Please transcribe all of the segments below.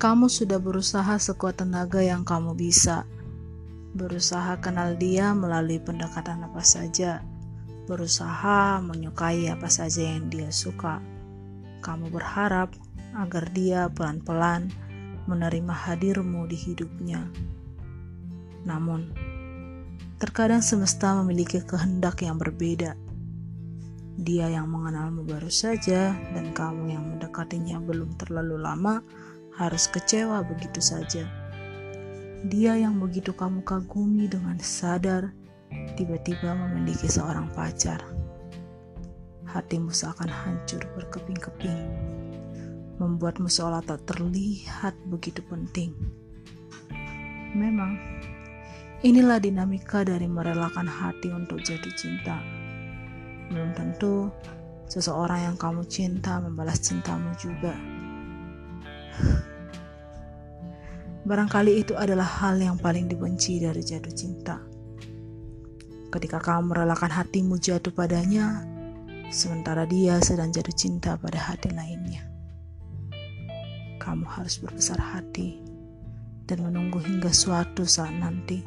Kamu sudah berusaha sekuat tenaga yang kamu bisa. Berusaha kenal dia melalui pendekatan apa saja. Berusaha menyukai apa saja yang dia suka. Kamu berharap agar dia pelan-pelan menerima hadirmu di hidupnya. Namun, terkadang semesta memiliki kehendak yang berbeda. Dia yang mengenalmu baru saja, dan kamu yang mendekatinya belum terlalu lama harus kecewa begitu saja. Dia yang begitu kamu kagumi dengan sadar tiba-tiba memiliki seorang pacar. Hatimu seakan hancur berkeping-keping, membuatmu seolah tak terlihat begitu penting. Memang, inilah dinamika dari merelakan hati untuk jatuh cinta. Belum tentu seseorang yang kamu cinta membalas cintamu juga. Barangkali itu adalah hal yang paling dibenci dari jatuh cinta. Ketika kamu merelakan hatimu jatuh padanya, sementara dia sedang jatuh cinta pada hati lainnya. Kamu harus berbesar hati dan menunggu hingga suatu saat nanti.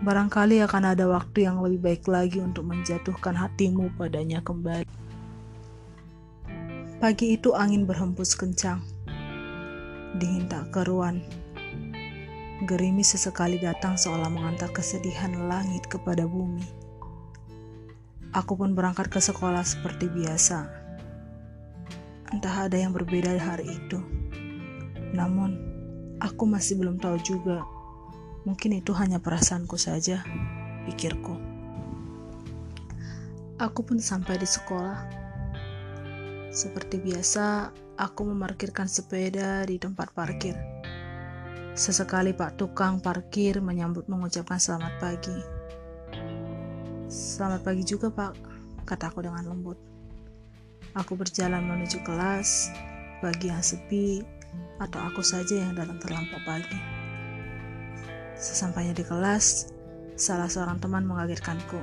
Barangkali akan ada waktu yang lebih baik lagi untuk menjatuhkan hatimu padanya kembali. Pagi itu angin berhembus kencang dingin tak keruan. Gerimis sesekali datang seolah mengantar kesedihan langit kepada bumi. Aku pun berangkat ke sekolah seperti biasa. Entah ada yang berbeda hari itu. Namun, aku masih belum tahu juga. Mungkin itu hanya perasaanku saja, pikirku. Aku pun sampai di sekolah seperti biasa, aku memarkirkan sepeda di tempat parkir. Sesekali Pak Tukang parkir menyambut mengucapkan selamat pagi. Selamat pagi juga Pak, kataku dengan lembut. Aku berjalan menuju kelas, bagi yang sepi, atau aku saja yang datang terlampau pagi. Sesampainya di kelas, salah seorang teman mengagetkanku.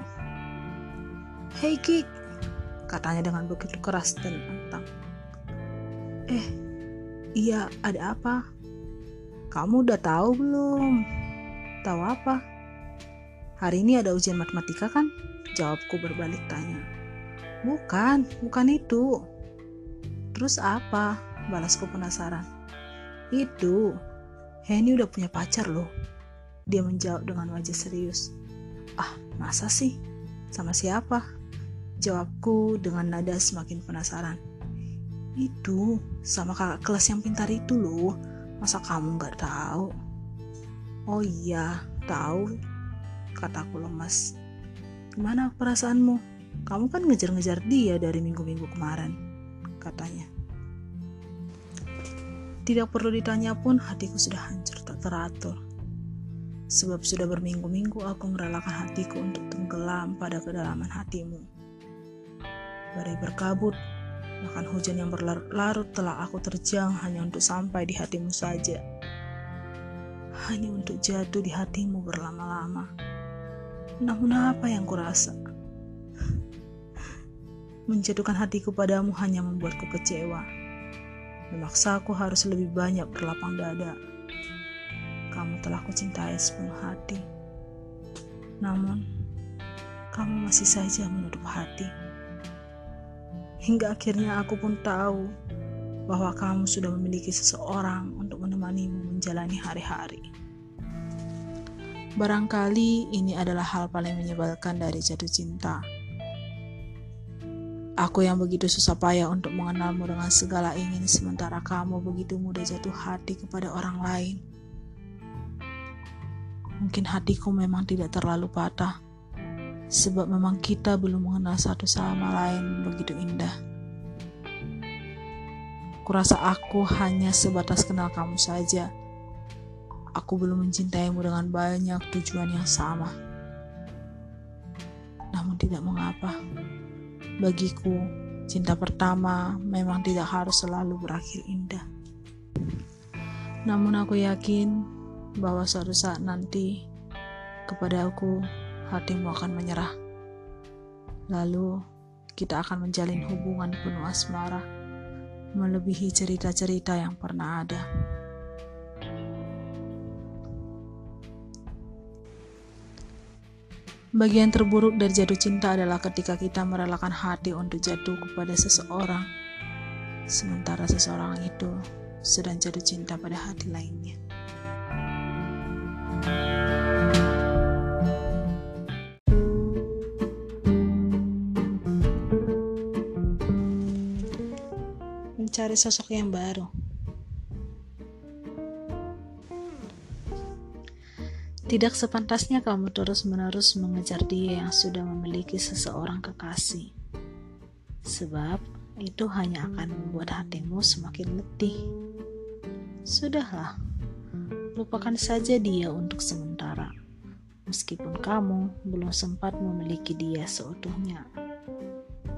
Hei Kik, katanya dengan begitu keras dan antang. Eh, iya ada apa? Kamu udah tahu belum? Tahu apa? Hari ini ada ujian matematika kan? Jawabku berbalik tanya. Bukan, bukan itu. Terus apa? Balasku penasaran. Itu, Henny udah punya pacar loh. Dia menjawab dengan wajah serius. Ah, masa sih? Sama siapa? Jawabku dengan nada semakin penasaran. Itu sama kakak kelas yang pintar itu loh. Masa kamu nggak tahu? Oh iya, tahu. Kataku lemas. Gimana perasaanmu? Kamu kan ngejar-ngejar dia dari minggu-minggu kemarin, katanya. Tidak perlu ditanya pun hatiku sudah hancur tak teratur. Sebab sudah berminggu-minggu aku merelakan hatiku untuk tenggelam pada kedalaman hatimu badai berkabut, bahkan hujan yang berlarut-larut telah aku terjang hanya untuk sampai di hatimu saja. Hanya untuk jatuh di hatimu berlama-lama. Namun apa yang kurasa? Menjatuhkan hatiku padamu hanya membuatku kecewa. Memaksaku harus lebih banyak berlapang dada. Kamu telah kucintai sepenuh hati. Namun, kamu masih saja menutup hati. Hingga akhirnya aku pun tahu bahwa kamu sudah memiliki seseorang untuk menemanimu menjalani hari-hari. Barangkali ini adalah hal paling menyebalkan dari jatuh cinta. Aku yang begitu susah payah untuk mengenalmu dengan segala ingin sementara kamu begitu mudah jatuh hati kepada orang lain. Mungkin hatiku memang tidak terlalu patah sebab memang kita belum mengenal satu sama lain begitu indah. Kurasa aku hanya sebatas kenal kamu saja. Aku belum mencintaimu dengan banyak tujuan yang sama. Namun tidak mengapa. Bagiku, cinta pertama memang tidak harus selalu berakhir indah. Namun aku yakin bahwa suatu saat nanti kepada aku hatimu akan menyerah. Lalu kita akan menjalin hubungan penuh asmara melebihi cerita-cerita yang pernah ada. Bagian terburuk dari jatuh cinta adalah ketika kita merelakan hati untuk jatuh kepada seseorang, sementara seseorang itu sedang jatuh cinta pada hati lainnya. Mencari sosok yang baru. Tidak sepantasnya kamu terus-menerus mengejar dia yang sudah memiliki seseorang kekasih. Sebab itu hanya akan membuat hatimu semakin letih. Sudahlah, lupakan saja dia untuk sementara. Meskipun kamu belum sempat memiliki dia seutuhnya.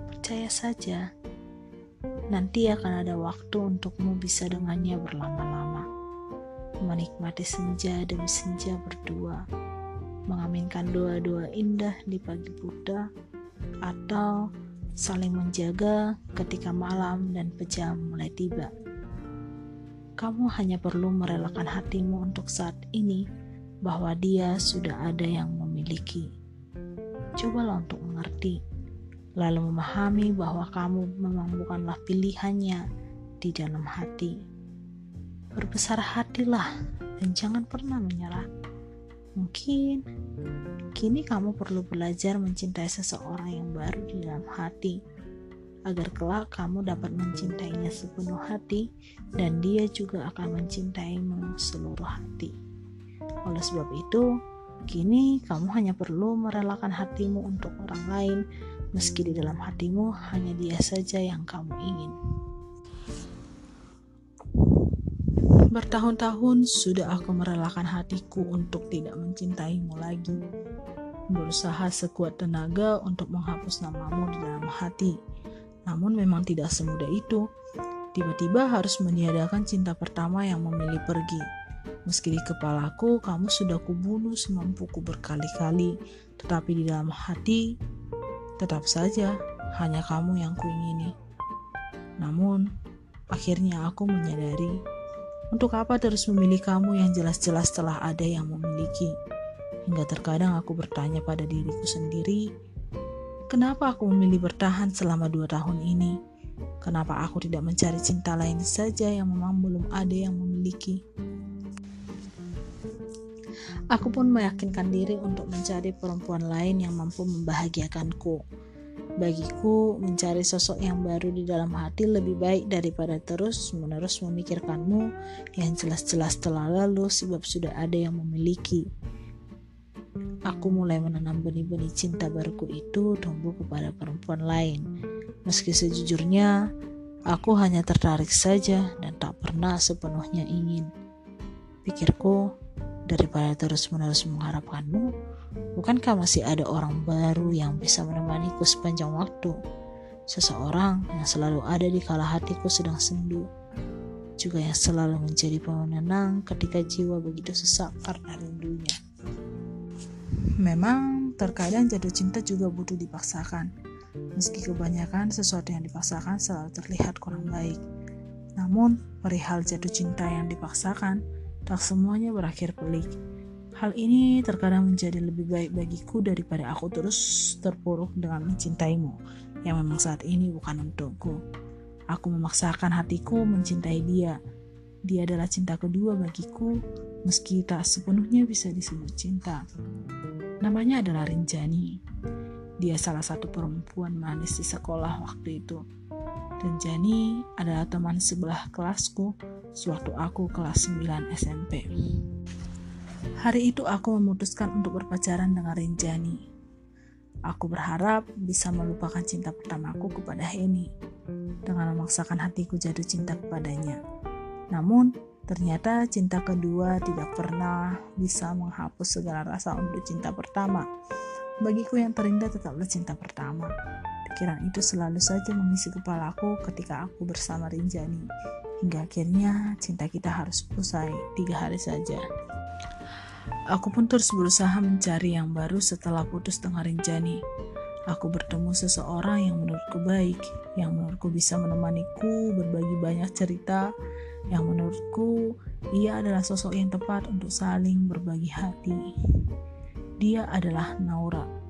Percaya saja, nanti akan ada waktu untukmu bisa dengannya berlama-lama menikmati senja demi senja berdua, mengaminkan doa-doa indah di pagi buta, atau saling menjaga ketika malam dan pejam mulai tiba. Kamu hanya perlu merelakan hatimu untuk saat ini bahwa dia sudah ada yang memiliki. Cobalah untuk mengerti, lalu memahami bahwa kamu memang bukanlah pilihannya di dalam hati berbesar hatilah dan jangan pernah menyerah. Mungkin kini kamu perlu belajar mencintai seseorang yang baru di dalam hati, agar kelak kamu dapat mencintainya sepenuh hati dan dia juga akan mencintaimu seluruh hati. Oleh sebab itu, kini kamu hanya perlu merelakan hatimu untuk orang lain, meski di dalam hatimu hanya dia saja yang kamu ingin. Bertahun-tahun sudah aku merelakan hatiku untuk tidak mencintaimu lagi. Berusaha sekuat tenaga untuk menghapus namamu di dalam hati. Namun memang tidak semudah itu. Tiba-tiba harus meniadakan cinta pertama yang memilih pergi. Meski di kepalaku kamu sudah kubunuh semampuku berkali-kali, tetapi di dalam hati tetap saja hanya kamu yang kuingini. Namun, akhirnya aku menyadari untuk apa terus memilih kamu yang jelas-jelas telah ada yang memiliki? Hingga terkadang aku bertanya pada diriku sendiri, kenapa aku memilih bertahan selama dua tahun ini? Kenapa aku tidak mencari cinta lain saja yang memang belum ada yang memiliki? Aku pun meyakinkan diri untuk mencari perempuan lain yang mampu membahagiakanku Bagiku, mencari sosok yang baru di dalam hati lebih baik daripada terus-menerus memikirkanmu yang jelas-jelas telah lalu sebab sudah ada yang memiliki. Aku mulai menanam benih-benih cinta baruku itu tumbuh kepada perempuan lain. Meski sejujurnya, aku hanya tertarik saja dan tak pernah sepenuhnya ingin. Pikirku, daripada terus-menerus mengharapkanmu, bukankah masih ada orang baru yang bisa menemaniku sepanjang waktu? Seseorang yang selalu ada di kala hatiku sedang sendu, juga yang selalu menjadi pemenang ketika jiwa begitu sesak karena rindunya. Memang terkadang jatuh cinta juga butuh dipaksakan, meski kebanyakan sesuatu yang dipaksakan selalu terlihat kurang baik. Namun, perihal jatuh cinta yang dipaksakan, tak semuanya berakhir pelik. Hal ini terkadang menjadi lebih baik bagiku daripada aku terus terpuruk dengan mencintaimu, yang memang saat ini bukan untukku. Aku memaksakan hatiku mencintai dia. Dia adalah cinta kedua bagiku, meski tak sepenuhnya bisa disebut cinta. Namanya adalah Rinjani. Dia salah satu perempuan manis di sekolah waktu itu. Rinjani adalah teman sebelah kelasku sewaktu aku kelas 9 SMP. Hari itu aku memutuskan untuk berpacaran dengan Rinjani. Aku berharap bisa melupakan cinta pertamaku kepada Heni dengan memaksakan hatiku jatuh cinta kepadanya. Namun, ternyata cinta kedua tidak pernah bisa menghapus segala rasa untuk cinta pertama. Bagiku yang terindah tetaplah cinta pertama. Pikiran itu selalu saja mengisi kepalaku ketika aku bersama Rinjani. Hingga akhirnya cinta kita harus usai tiga hari saja. Aku pun terus berusaha mencari yang baru setelah putus dengan Rinjani. Aku bertemu seseorang yang menurutku baik, yang menurutku bisa menemaniku berbagi banyak cerita, yang menurutku ia adalah sosok yang tepat untuk saling berbagi hati. Dia adalah Naura.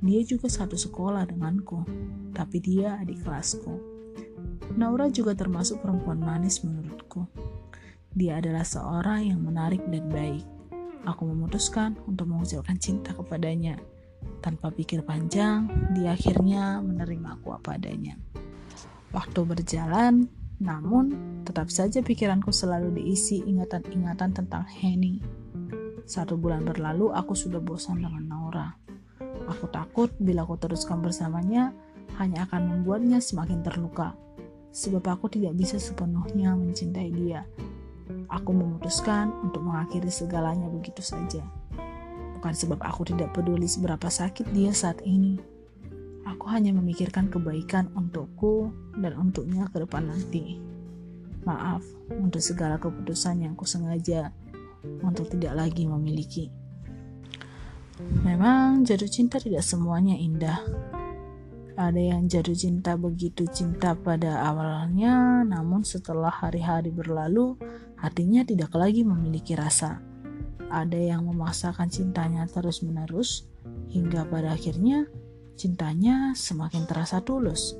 Dia juga satu sekolah denganku, tapi dia adik kelasku. Naura juga termasuk perempuan manis menurutku. Dia adalah seorang yang menarik dan baik. Aku memutuskan untuk mengucapkan cinta kepadanya. Tanpa pikir panjang, dia akhirnya menerima aku apa adanya. Waktu berjalan, namun tetap saja pikiranku selalu diisi ingatan-ingatan tentang Henny satu bulan berlalu, aku sudah bosan dengan Naura. Aku takut bila aku teruskan bersamanya, hanya akan membuatnya semakin terluka. Sebab aku tidak bisa sepenuhnya mencintai dia. Aku memutuskan untuk mengakhiri segalanya begitu saja. Bukan sebab aku tidak peduli seberapa sakit dia saat ini. Aku hanya memikirkan kebaikan untukku dan untuknya ke depan nanti. Maaf untuk segala keputusan yang kusengaja untuk tidak lagi memiliki. Memang jatuh cinta tidak semuanya indah. Ada yang jatuh cinta begitu cinta pada awalnya, namun setelah hari-hari berlalu, hatinya tidak lagi memiliki rasa. Ada yang memaksakan cintanya terus-menerus, hingga pada akhirnya cintanya semakin terasa tulus.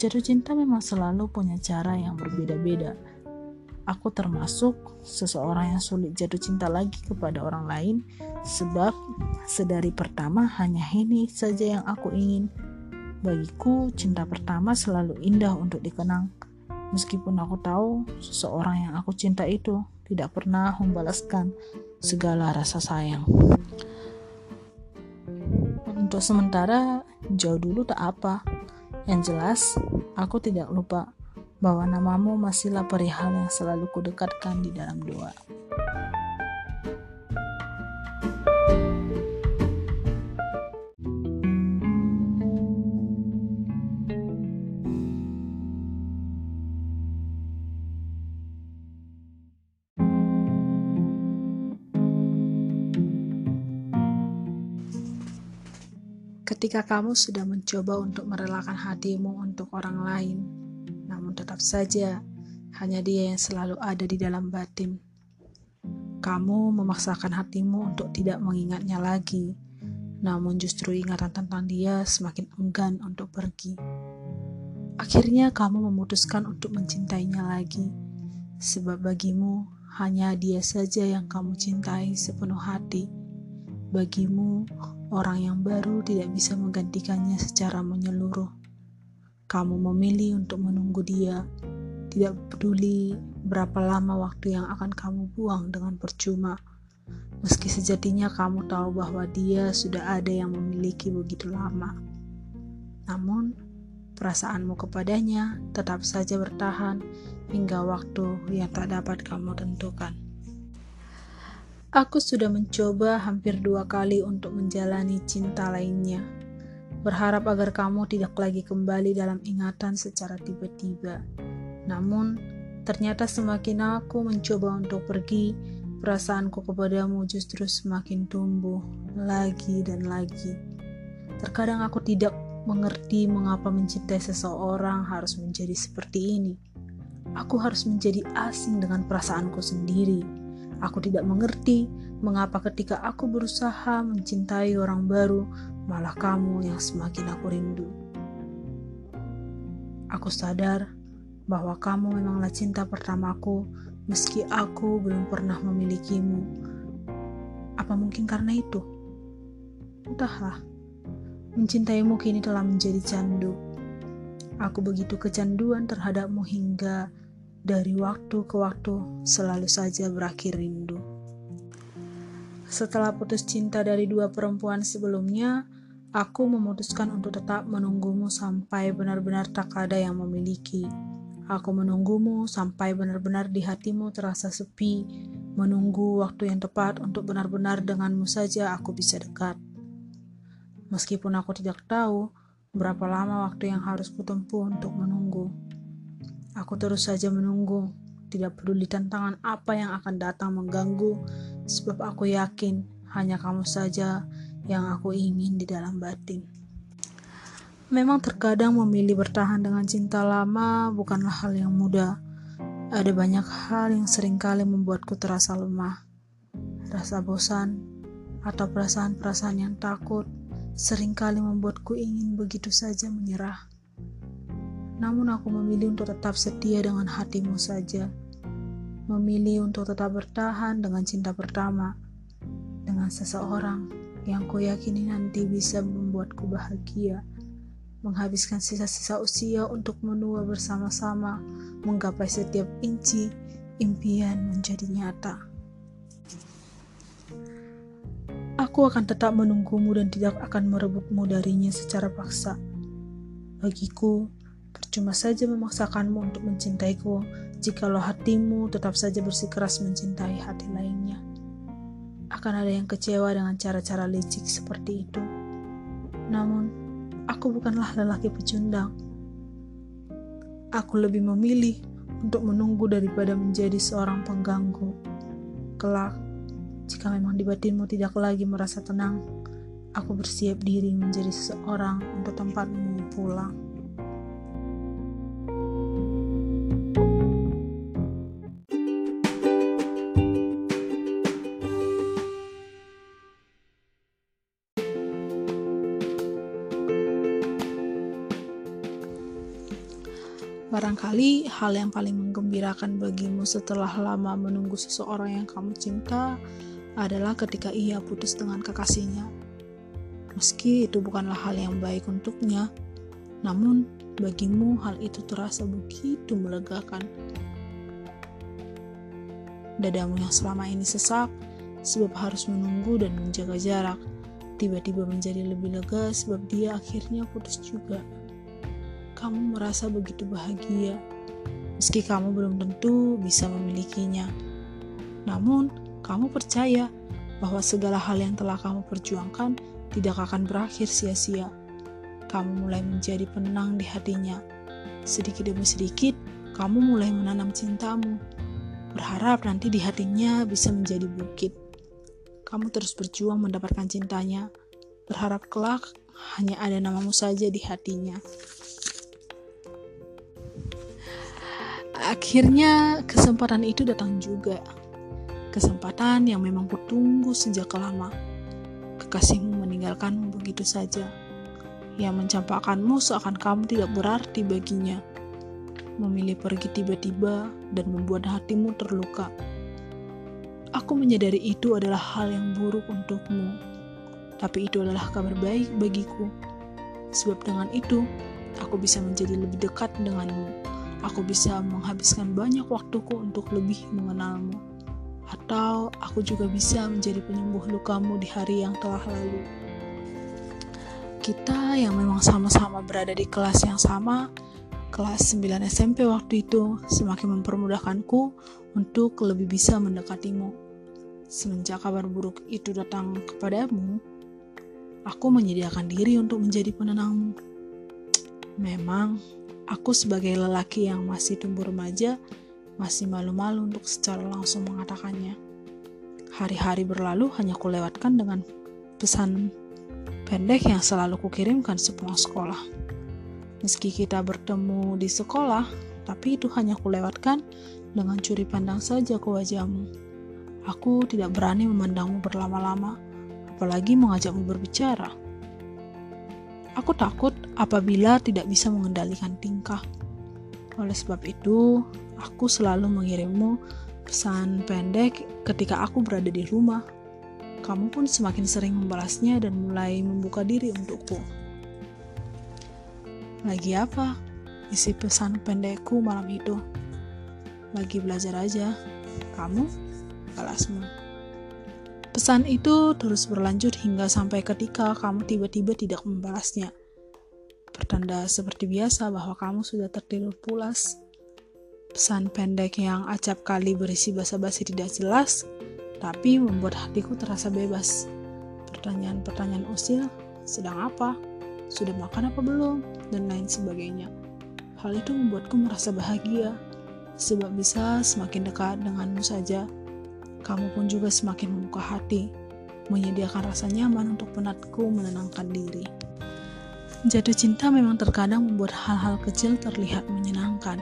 Jatuh cinta memang selalu punya cara yang berbeda-beda aku termasuk seseorang yang sulit jatuh cinta lagi kepada orang lain sebab sedari pertama hanya ini saja yang aku ingin. Bagiku, cinta pertama selalu indah untuk dikenang. Meskipun aku tahu seseorang yang aku cinta itu tidak pernah membalaskan segala rasa sayang. Untuk sementara, jauh dulu tak apa. Yang jelas, aku tidak lupa bahwa namamu masihlah perihal yang selalu kudekatkan di dalam doa. Ketika kamu sudah mencoba untuk merelakan hatimu untuk orang lain, namun tetap saja hanya dia yang selalu ada di dalam batin. Kamu memaksakan hatimu untuk tidak mengingatnya lagi, namun justru ingatan tentang dia semakin enggan untuk pergi. Akhirnya kamu memutuskan untuk mencintainya lagi, sebab bagimu hanya dia saja yang kamu cintai sepenuh hati. Bagimu, orang yang baru tidak bisa menggantikannya secara menyeluruh. Kamu memilih untuk menunggu dia, tidak peduli berapa lama waktu yang akan kamu buang dengan percuma. Meski sejatinya kamu tahu bahwa dia sudah ada yang memiliki begitu lama. Namun, perasaanmu kepadanya tetap saja bertahan hingga waktu yang tak dapat kamu tentukan. Aku sudah mencoba hampir dua kali untuk menjalani cinta lainnya berharap agar kamu tidak lagi kembali dalam ingatan secara tiba-tiba. Namun, ternyata semakin aku mencoba untuk pergi, perasaanku kepadamu justru semakin tumbuh lagi dan lagi. Terkadang aku tidak mengerti mengapa mencintai seseorang harus menjadi seperti ini. Aku harus menjadi asing dengan perasaanku sendiri. Aku tidak mengerti mengapa ketika aku berusaha mencintai orang baru, malah kamu yang semakin aku rindu. Aku sadar bahwa kamu memanglah cinta pertamaku, meski aku belum pernah memilikimu. Apa mungkin karena itu? Entahlah, mencintaimu kini telah menjadi candu. Aku begitu kecanduan terhadapmu hingga dari waktu ke waktu selalu saja berakhir rindu. Setelah putus cinta dari dua perempuan sebelumnya, Aku memutuskan untuk tetap menunggumu sampai benar-benar tak ada yang memiliki. Aku menunggumu sampai benar-benar di hatimu terasa sepi, menunggu waktu yang tepat untuk benar-benar denganmu saja aku bisa dekat. Meskipun aku tidak tahu berapa lama waktu yang harus kutempuh untuk menunggu. Aku terus saja menunggu, tidak peduli tantangan apa yang akan datang mengganggu, sebab aku yakin hanya kamu saja yang aku ingin di dalam batin. Memang terkadang memilih bertahan dengan cinta lama bukanlah hal yang mudah. Ada banyak hal yang sering kali membuatku terasa lemah. Rasa bosan atau perasaan-perasaan yang takut sering kali membuatku ingin begitu saja menyerah. Namun aku memilih untuk tetap setia dengan hatimu saja. Memilih untuk tetap bertahan dengan cinta pertama. Dengan seseorang yang kuyakini nanti bisa membuatku bahagia menghabiskan sisa-sisa usia untuk menua bersama-sama, menggapai setiap inci impian menjadi nyata. Aku akan tetap menunggumu dan tidak akan merebutmu darinya secara paksa. Bagiku, percuma saja memaksakanmu untuk mencintaiku jikalau hatimu tetap saja bersikeras mencintai hati lainnya. Akan ada yang kecewa dengan cara-cara licik seperti itu. Namun, aku bukanlah lelaki pecundang. Aku lebih memilih untuk menunggu daripada menjadi seorang pengganggu. Kelak, jika memang di batinmu tidak lagi merasa tenang, aku bersiap diri menjadi seseorang untuk tempatmu pulang. Barangkali hal yang paling menggembirakan bagimu setelah lama menunggu seseorang yang kamu cinta adalah ketika ia putus dengan kekasihnya. Meski itu bukanlah hal yang baik untuknya, namun bagimu hal itu terasa begitu melegakan. Dadamu yang selama ini sesak sebab harus menunggu dan menjaga jarak, tiba-tiba menjadi lebih lega sebab dia akhirnya putus juga kamu merasa begitu bahagia, meski kamu belum tentu bisa memilikinya. Namun, kamu percaya bahwa segala hal yang telah kamu perjuangkan tidak akan berakhir sia-sia. Kamu mulai menjadi penang di hatinya. Sedikit demi sedikit, kamu mulai menanam cintamu. Berharap nanti di hatinya bisa menjadi bukit. Kamu terus berjuang mendapatkan cintanya. Berharap kelak hanya ada namamu saja di hatinya. Akhirnya kesempatan itu datang juga. Kesempatan yang memang kutunggu sejak lama. Kekasihmu meninggalkanmu begitu saja. Yang mencampakkanmu seakan kamu tidak berarti baginya. Memilih pergi tiba-tiba dan membuat hatimu terluka. Aku menyadari itu adalah hal yang buruk untukmu. Tapi itu adalah kabar baik bagiku. Sebab dengan itu, aku bisa menjadi lebih dekat denganmu aku bisa menghabiskan banyak waktuku untuk lebih mengenalmu. Atau aku juga bisa menjadi penyembuh lukamu di hari yang telah lalu. Kita yang memang sama-sama berada di kelas yang sama, kelas 9 SMP waktu itu, semakin mempermudahkanku untuk lebih bisa mendekatimu. Semenjak kabar buruk itu datang kepadamu, aku menyediakan diri untuk menjadi penenangmu. Memang Aku sebagai lelaki yang masih tumbuh remaja, masih malu-malu untuk secara langsung mengatakannya. Hari-hari berlalu hanya kulewatkan dengan pesan pendek yang selalu kukirimkan sepulang sekolah. Meski kita bertemu di sekolah, tapi itu hanya kulewatkan dengan curi pandang saja ke wajahmu. Aku tidak berani memandangmu berlama-lama, apalagi mengajakmu berbicara. Aku takut apabila tidak bisa mengendalikan tingkah. Oleh sebab itu, aku selalu mengirimmu pesan pendek ketika aku berada di rumah. Kamu pun semakin sering membalasnya dan mulai membuka diri untukku. Lagi apa? Isi pesan pendekku malam itu. Lagi belajar aja. Kamu? Balasmu. Pesan itu terus berlanjut hingga sampai ketika kamu tiba-tiba tidak membalasnya. Pertanda seperti biasa bahwa kamu sudah tertidur pulas. Pesan pendek yang acap kali berisi basa-basi tidak jelas, tapi membuat hatiku terasa bebas. Pertanyaan-pertanyaan usil, sedang apa? Sudah makan apa belum? Dan lain sebagainya. Hal itu membuatku merasa bahagia, sebab bisa semakin dekat denganmu saja kamu pun juga semakin membuka hati, menyediakan rasa nyaman untuk penatku menenangkan diri. Jatuh cinta memang terkadang membuat hal-hal kecil terlihat menyenangkan.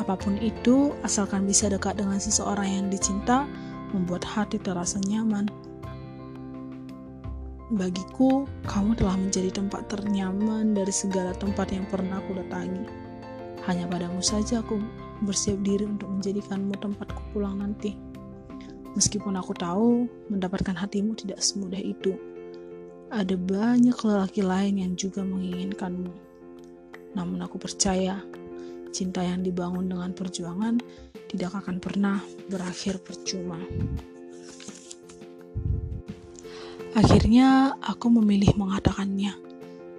Apa pun itu, asalkan bisa dekat dengan seseorang yang dicinta, membuat hati terasa nyaman. Bagiku, kamu telah menjadi tempat ternyaman dari segala tempat yang pernah aku datangi. Hanya padamu saja aku bersiap diri untuk menjadikanmu tempatku pulang nanti. Meskipun aku tahu mendapatkan hatimu tidak semudah itu. Ada banyak lelaki lain yang juga menginginkanmu. Namun aku percaya, cinta yang dibangun dengan perjuangan tidak akan pernah berakhir percuma. Akhirnya aku memilih mengatakannya,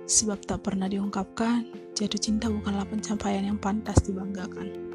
sebab tak pernah diungkapkan, jatuh cinta bukanlah pencapaian yang pantas dibanggakan.